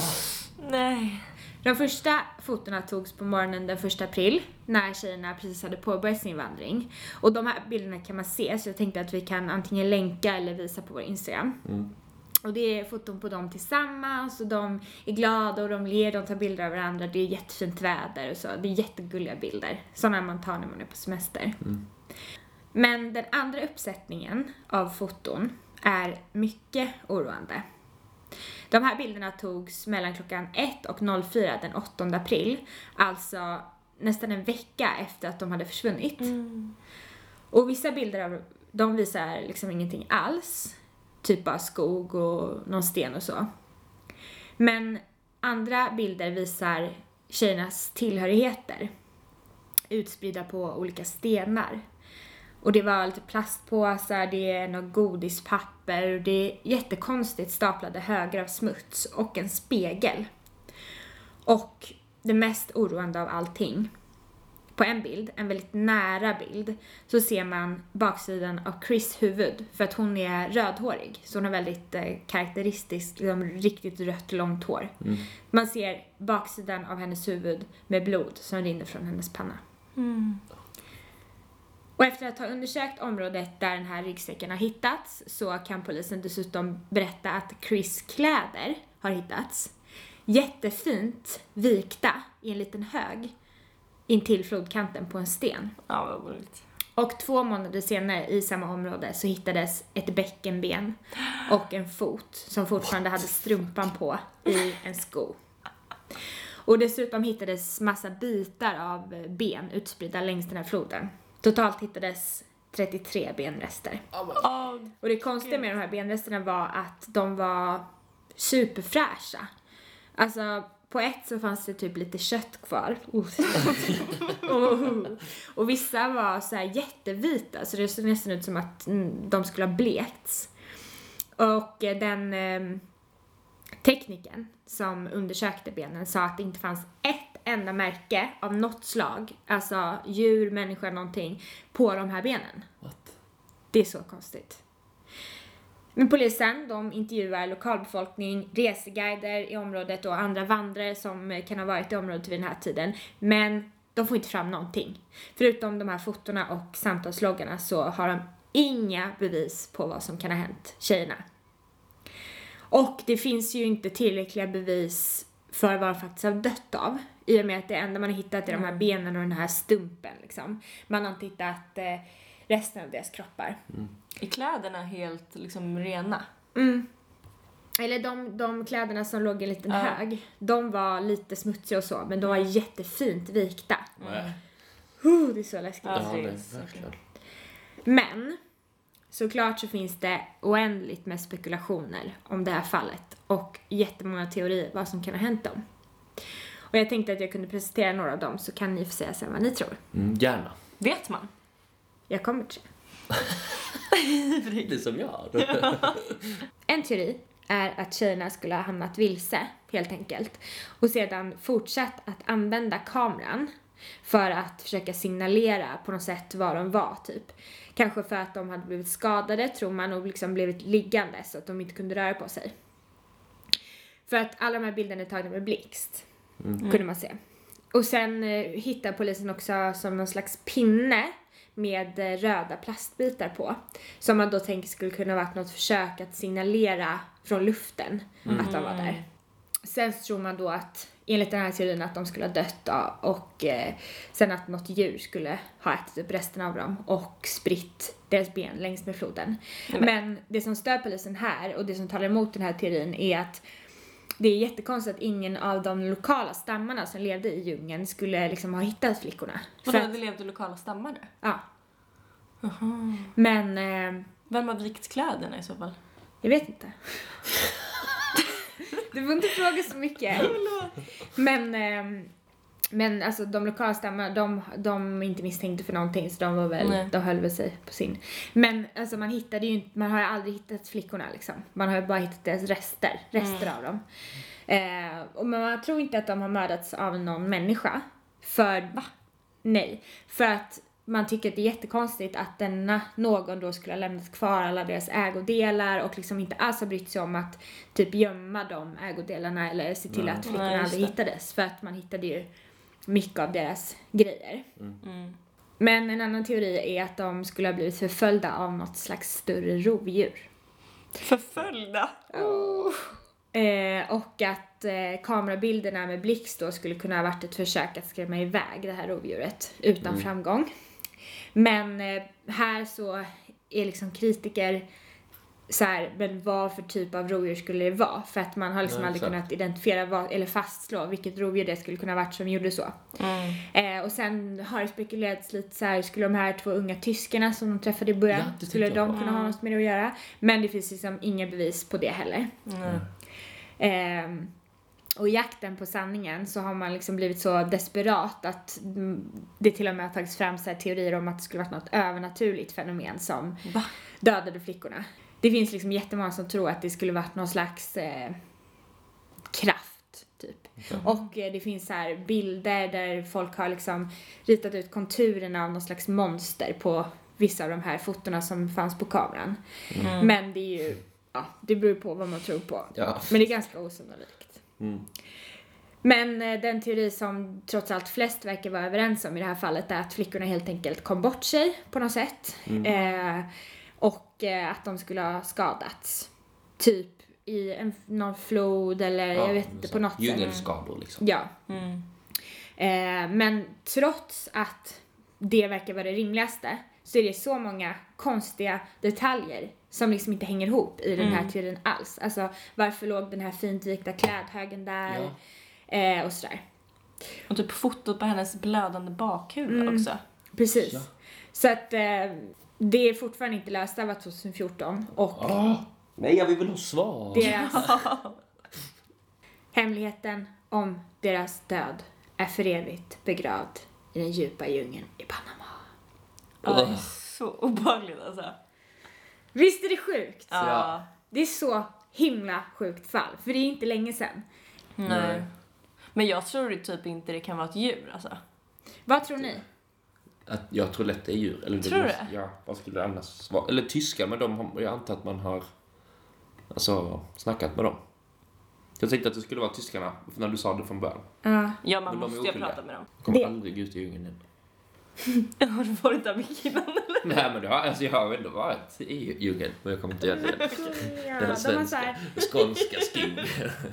Nej. De första fotona togs på morgonen den 1 april när tjejerna precis hade påbörjat sin vandring. Och de här bilderna kan man se så jag tänkte att vi kan antingen länka eller visa på vår Instagram. Och det är foton på dem tillsammans och de är glada och de ler, de tar bilder av varandra. Det är jättefint väder och så. Det är jättegulliga bilder. Sådana man tar när man är på semester. Men den andra uppsättningen av foton är mycket oroande. De här bilderna togs mellan klockan 1 och 04 den 8 april, alltså nästan en vecka efter att de hade försvunnit. Och vissa bilder av de visar liksom ingenting alls, typ bara skog och någon sten och så. Men andra bilder visar tjejernas tillhörigheter utspridda på olika stenar. Och det var lite plastpåsar, det är något godispapper och det är jättekonstigt staplade högar av smuts och en spegel. Och det mest oroande av allting, på en bild, en väldigt nära bild, så ser man baksidan av Chris huvud för att hon är rödhårig. Så hon har väldigt eh, karaktäristiskt, liksom, riktigt rött långt hår. Man ser baksidan av hennes huvud med blod som rinner från hennes panna. Och efter att ha undersökt området där den här ryggsäcken har hittats så kan polisen dessutom berätta att Chris kläder har hittats. Jättefint vikta i en liten hög intill flodkanten på en sten. Ja, vad roligt. Och två månader senare i samma område så hittades ett bäckenben och en fot som fortfarande hade strumpan på i en sko. Och dessutom hittades massa bitar av ben utspridda längs den här floden. Totalt hittades 33 benrester. Oh, Och det konstiga med de här benresterna var att de var superfräscha. Alltså på ett så fanns det typ lite kött kvar. Oh. <laughs> oh. Och vissa var så här jättevita så det såg nästan ut som att mm, de skulle ha blekts. Och eh, den eh, tekniken som undersökte benen sa att det inte fanns ett enda märke av något slag, alltså djur, människa, någonting, på de här benen. What? Det är så konstigt. Men polisen, de intervjuar lokalbefolkning, reseguider i området och andra vandrare som kan ha varit i området vid den här tiden. Men de får inte fram någonting. Förutom de här fotona och samtalsloggarna så har de inga bevis på vad som kan ha hänt tjejerna. Och det finns ju inte tillräckliga bevis för vad de faktiskt har dött av. I och med att det enda man har hittat är de här benen och den här stumpen liksom. Man har inte hittat eh, resten av deras kroppar. Är kläderna helt liksom rena? Mm. Eller de, de kläderna som låg i en liten Ja. hög, de var lite smutsiga och så, men de var jättefint vikta. Nej. Uh, det är så läskigt. Ja. Det är verkligen. Men såklart så finns det oändligt med spekulationer om det här fallet och jättemånga teorier vad som kan ha hänt dem. Och jag tänkte att jag kunde presentera några av dem så kan ni få säga sen vad ni tror. Mm, gärna. Vet man? Jag kommer till <laughs> det. Är som jag. <laughs> En teori är att tjejerna skulle ha hamnat vilse, helt enkelt. Och sedan fortsatt att använda kameran för att försöka signalera på något sätt var de var, typ. Kanske för att de hade blivit skadade, tror man, och liksom blivit liggande så att de inte kunde röra på sig. För att alla de här bilderna är tagna med blixt, kunde man se. Och sen eh, hittar polisen också som någon slags pinne med eh, röda plastbitar på. Som man då tänker skulle kunna varit något försök att signalera från luften att de var där. Sen så tror man då att, enligt den här teorin, att de skulle ha dött av och eh, sen att något djur skulle ha ätit upp resten av dem och spritt deras ben längs med floden. Men det som stör polisen här och det som talar emot den här teorin är att det är jättekonstigt att ingen av de lokala stammarna som levde i djungeln skulle liksom ha hittat flickorna. För Vadå, att, det levde lokala stammar där? ja. Men eh, Vem har vikt kläderna i så fall? jag vet inte. <laughs> du får inte fråga så mycket. <laughs> Men, ehm, men alltså de lokala stammarna, de, de är inte misstänkta för någonting så de var väl, Nej. de höll väl sig på sin. Men alltså man hittade ju inte, man har ju aldrig hittat flickorna liksom. Man har ju bara hittat deras rester, rester av dem. Eh, och man tror inte att de har mördats av någon människa. För, va? Nej. För att man tycker att det är jättekonstigt att denna någon då skulle ha lämnat kvar alla deras ägodelar och liksom inte alls har brytt sig om att typ gömma de ägodelarna eller se till att flickorna just aldrig hittades. För att man hittade ju mycket av deras grejer. Mm. Men en annan teori är att de skulle ha blivit förföljda av något slags större rovdjur. Förföljda? Eh, och att eh, kamerabilderna med blixt då skulle kunna ha varit ett försök att skrämma iväg det här rovdjuret utan framgång. Men eh, här så är liksom kritiker så här, men vad för typ av rovdjur skulle det vara? För att man har liksom Ja, aldrig exakt. kunnat identifiera vad, eller fastslå vilket rovdjur det skulle kunna varit som gjorde så. Mm. Eh, och sen har det spekulerats lite så här, skulle de här två unga tyskarna som de träffade i början, Ja, skulle de kunna ha något med det att göra? Men det finns liksom inga bevis på det heller. Mm. Ehm, Och i jakten på sanningen så har man liksom blivit så desperat att det till och med har tagits fram så här teorier om att det skulle varit något övernaturligt fenomen som Va? dödade flickorna. Det finns liksom jättemånga som tror att det skulle varit någon slags eh, kraft, typ. Och eh, det finns så här bilder där folk har liksom ritat ut konturerna av någon slags monster på vissa av de här fotona som fanns på kameran. Men det är ju, ja, det beror på vad man tror på. Ja. Men det är ganska osannolikt. Mm. Men eh, den teori som trots allt flest verkar vara överens om i det här fallet är att flickorna helt enkelt kom bort sig på något sätt. Eh, och eh, att de skulle ha skadats. Typ i en, någon flod eller jag vet inte, på något sätt. Djungelskador liksom. Ja. Mm. Eh, men trots att det verkar vara det rimligaste så är det så många konstiga detaljer som liksom inte hänger ihop i den här teorin alls. Alltså varför låg den här fint vikta klädhögen där eh, och sådär. Och typ fotot på hennes blödande bakhuvud också. Precis. Ja. Så att eh, det är fortfarande inte löst, det var 2014 och Ah, nej, jag vill väl ha svar. deras <laughs> hemligheten om deras död är för evigt begravd i den djupa djungeln i Panama. Ja, det är så obehagligt alltså. Visst är det sjukt? Ja. Det är så himla sjukt fall, för det är inte länge sedan. Nej. Men jag tror typ inte det kan vara ett djur alltså. Vad tror ni? Att jag tror lätt det är djur. Eller det Tror du måste, Ja, vad skulle det annars vara? Eller tyskar, men de har, jag antar att man har alltså, snackat med dem. Jag tänkte att det skulle vara tyskarna, när du sa det från början. Ja. Ja, man Men måste ju prata med dem. Kommer Det- aldrig ut i djungeln igen. <laughs> Har du varit där mycket innan eller? Nej, men det har, alltså, jag har ändå varit i djungeln, men jag kommer inte göra det <laughs> igen. Ja, Den svenska, här, skånska skogen.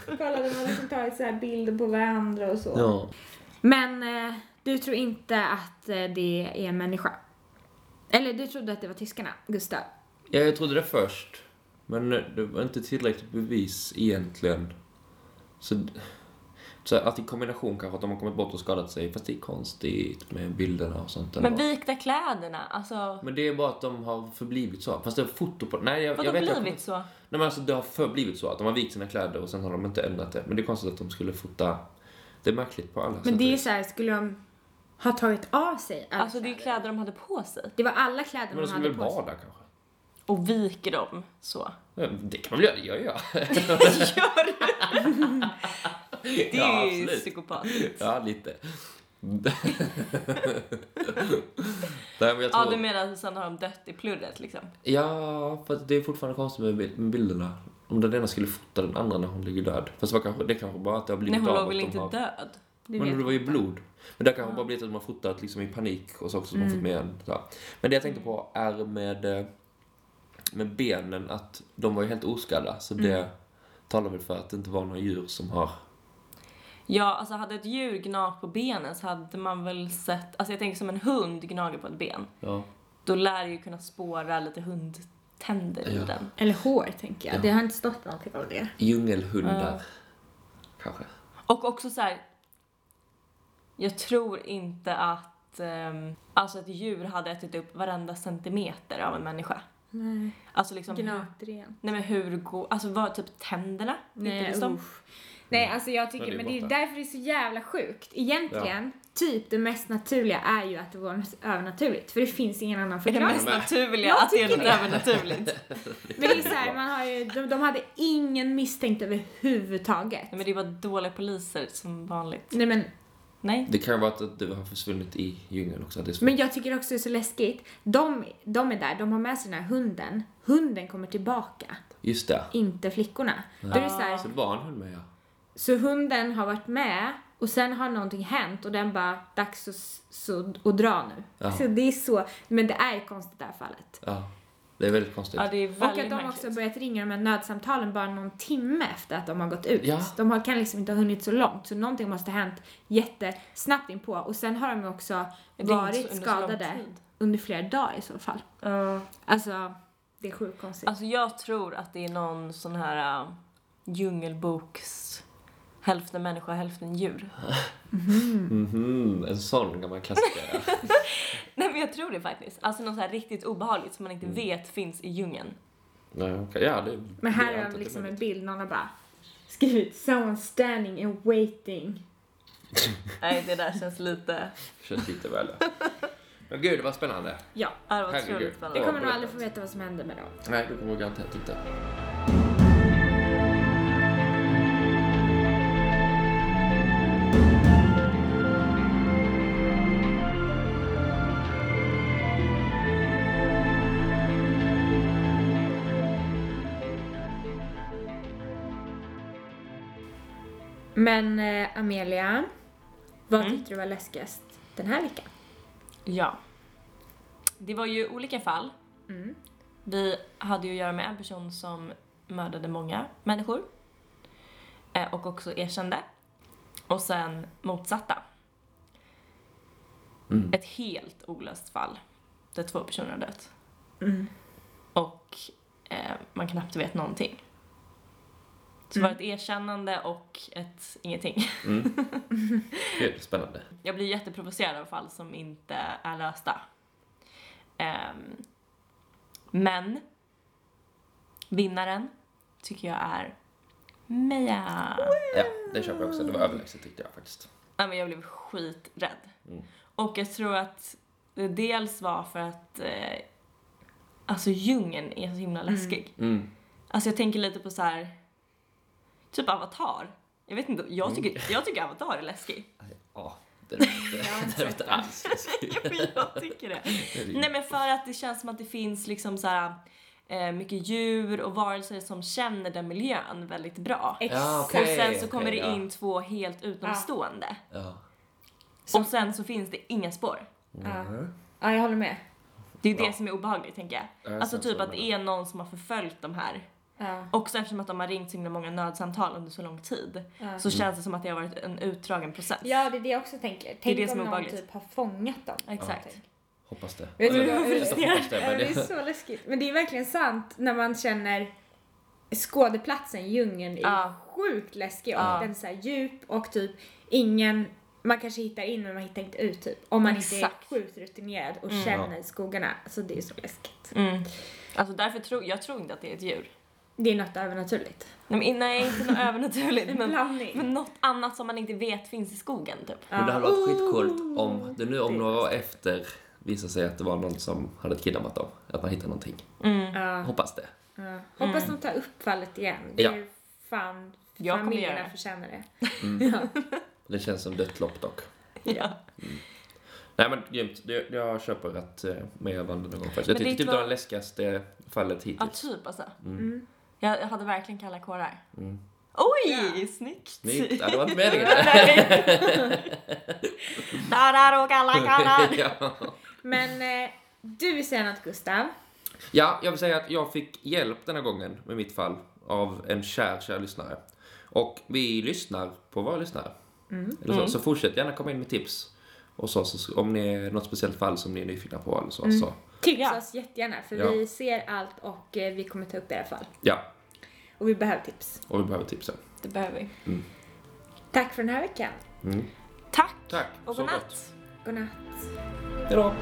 <laughs> kolla, de har liksom tagit så här bilder på varandra och så. Ja. Men eh, du tror inte att eh, det är en människa? Eller du trodde att det var tyskarna, Gustav? ja, jag trodde det först. Men det var inte tillräckligt bevis egentligen. Så, så att i kombination kanske att de har kommit bort och skadat sig, fast det är konstigt med bilderna och sånt. Men vikta kläderna, alltså. Men det är bara att de har förblivit så. Fast det är foto på... Nej, jag, jag vet jag blivit så? Nej men alltså det har förblivit så att de har vikt sina kläder och sen har de inte ändrat det. Men det är konstigt att de skulle fota... Det är märkligt på alla sätt Men och det är så här, skulle de ha tagit av sig alla Alltså det är ju kläder de hade på sig. Det var alla kläder Men de de skulle hade väl på sig. bada kanske? Och viker dem så. Ja, Det kan man väl göra? Det gör jag. Gör du? <laughs> Det Ja, är ju absolut. psykopatiskt. Ja, lite. <laughs> Nej, men jag Ja, tror... du menar att sen har de dött i plurret liksom? Ja, för det är fortfarande konstigt med, bil- med bilderna. Om den ena skulle fota den andra när hon ligger död. Fast det, var kanske, det kanske bara att det har blivit Nej, hon av låg att väl de inte har... död? Det men det var ju blod. Men det har kanske bara blivit att de har fotat liksom i panik och så också som har fått med en. Så. Men det jag tänkte på är med, eh, med benen, att de var ju helt oskadda. Så det talar väl för att det inte var några djur som har... Ja, alltså hade ett djur gnagt på benen så hade man väl sett, alltså jag tänker som en hund gnager på ett ben. Ja. Då lär det ju kunna spåra lite hundtänder i Ja. den. Eller hår, tänker jag. Ja. Det har inte stått någonting om det. Djungelhundar. Kanske. Och också så här. Jag tror inte att um, alltså ett djur hade ätit upp varenda centimeter av en människa. Nej. Alltså liksom hur, Gnatren. Nej men hur går, alltså vad typ tänderna? Nej, de? usch. Nej, alltså jag tycker, Men det är men det är borta. därför det är så jävla sjukt. Egentligen, typ det mest naturliga är ju att det var övernaturligt. För det finns ingen annan Är det förklaring. mest naturliga Jag att det är något det. övernaturligt? <laughs> Men det är så här, man har ju, de, de hade ingen misstänkt överhuvudtaget. Nej men det bara dåliga poliser som vanligt. Nej men, Nej? Det kan ju vara att det har försvunnit i djungeln också. men jag tycker också det är så läskigt. De, de är där, de har med sig den här hunden. Hunden kommer tillbaka, Just det. inte flickorna. Då är det så, här, Så det var en hund med ja. så hunden har varit med och sen har någonting hänt och den bara, dags att, så, att dra nu. Ja. Så det är så, men det är konstigt det här fallet. ja. Det är väldigt konstigt. Ja det är Och väldigt att de märkligt. också börjat ringa de här nödsamtalen bara någon timme efter att de har gått ut. Ja. De har, kan liksom inte ha hunnit så långt, så någonting måste ha hänt jättesnabbt inpå. Och sen har de också varit under skadade under flera dagar i så fall. Ja. Alltså, det är sjukt konstigt. Alltså jag tror att det är någon sån här uh, djungelboks hälften människa, hälften djur. <laughs> Mhm, en sån gammal klassiker. <laughs> Nej men jag tror det faktiskt. Alltså något så här riktigt obehagligt som man Mm. inte vet finns i djungeln. Nej, okej. Ja, det Men det här är är de liksom det en bild, någon har bara skrivit “Someone standing and waiting”. <laughs> Nej, det där känns lite... Känns lite väl. Men gud, vad spännande. Ja, det var otroligt vi spännande. Ja, kommer nog aldrig få veta vad som hände med dem. Nej, du kommer garanterat inte. Men eh, Amelia, vad Mm. tyckte du var läskigast den här veckan? Ja. Det var ju olika fall. Mm. Vi hade ju att göra med en person som mördade många människor. Eh, och också erkände. Och sen motsatta. Mm. Ett helt olöst fall. Där två personer har dött. Mm. Och eh, man knappt vet någonting. Så det var ett erkännande och ett ingenting. Mm. <laughs> Gud, spännande. Jag blir jätteprovocerad av fall som inte är lösta. Ehm, men vinnaren tycker jag är Meja. Ja, det köper jag också. Det var överlägset tyckte jag faktiskt. Ja, men jag blev skiträdd. Mm. Och jag tror att det dels var för att eh, alltså djungeln är så himla läskig. Mm. Alltså jag tänker lite på så här typ Avatar. Jag vet inte, jag tycker, jag tycker Avatar är läskig. Ja, det är inte, <laughs> alls läskigt. <laughs> men jag tycker det. <laughs> Nej men för att det känns som att det finns liksom så här eh, mycket djur och varelser som känner den miljön väldigt bra. Ja, och okej, sen så okej, kommer det ja. in två helt utomstående. Ja. Och sen så finns det inga spår. Ja. Mm. ja, jag håller med. Det är det Ja. som är obehagligt tänker jag. Jag Alltså typ att det är någon som har förföljt de här. Ja. Också eftersom att de har ringt så himla många nödsamtal under så lång tid. Ja. Så känns det som att det har varit en utdragen process. ja, det är det jag också tänker. Tänk det som om är någon typ har fångat dem. Exakt. Hoppas det. Vet du Eller, vad- jag hoppas det, <laughs> Ja, men det är det... så läskigt. Men det är verkligen sant när man känner skådeplatsen, djungeln, är Ja. sjukt läskig och Ja. den är så här djup och typ ingen, man kanske hittar in men man hittar inte ut typ. Om man inte Exakt. är sjukt rutinerad och Mm. känner skogarna. Alltså det är så läskigt. Mm. Alltså därför tror jag tror inte att det är ett djur. Det är något övernaturligt. Nej, men, nej inte något <laughs> övernaturligt. En Men, blandning. men något annat som man inte vet finns i skogen typ. Men det hade varit skitcoolt Ooh. om det nu om några år efter visar sig att det var någon som hade kidnappat dem. Att man hittar någonting. Mm. Ja, Hoppas det. ja. Hoppas de tar upp fallet igen. Det Ja. är fan, Jag familjerna det. förtjänar det. Mm. Ja. <laughs> Det känns som dött lopp dock. Ja. Nej men grymt. Det- Jag köper att uh, mer vann någon gång faktiskt. Jag tyckte det typ det var- det läskigaste fallet ja, hittills. typ alltså. Mm. Jag, jag hade verkligen kalla kårar. Mm. Oj, Ja. snyggt! Snyggt. Ja, det var inte <laughs> meningen. Där är och kalla kårar! <laughs> ja. Men eh, du vill säga något Gustav? ja, jag vill säga att jag fick hjälp denna gången med mitt fall av en kär, kär lyssnare. Och vi lyssnar på våra lyssnare. Mm. Eller så, Mm. så fortsätt gärna komma in med tips. Och så, så om ni är något speciellt fall som ni är nyfikna på eller så. Mm. så Tipsa Ja. oss jättegärna för Ja. vi ser allt och eh, vi kommer ta upp era fall. ja, Och vi behöver tips. och vi behöver tipsa. Det behöver vi. Tack för den här veckan. Mm. Tack Tack, och godnatt! Godnatt. Hejdå.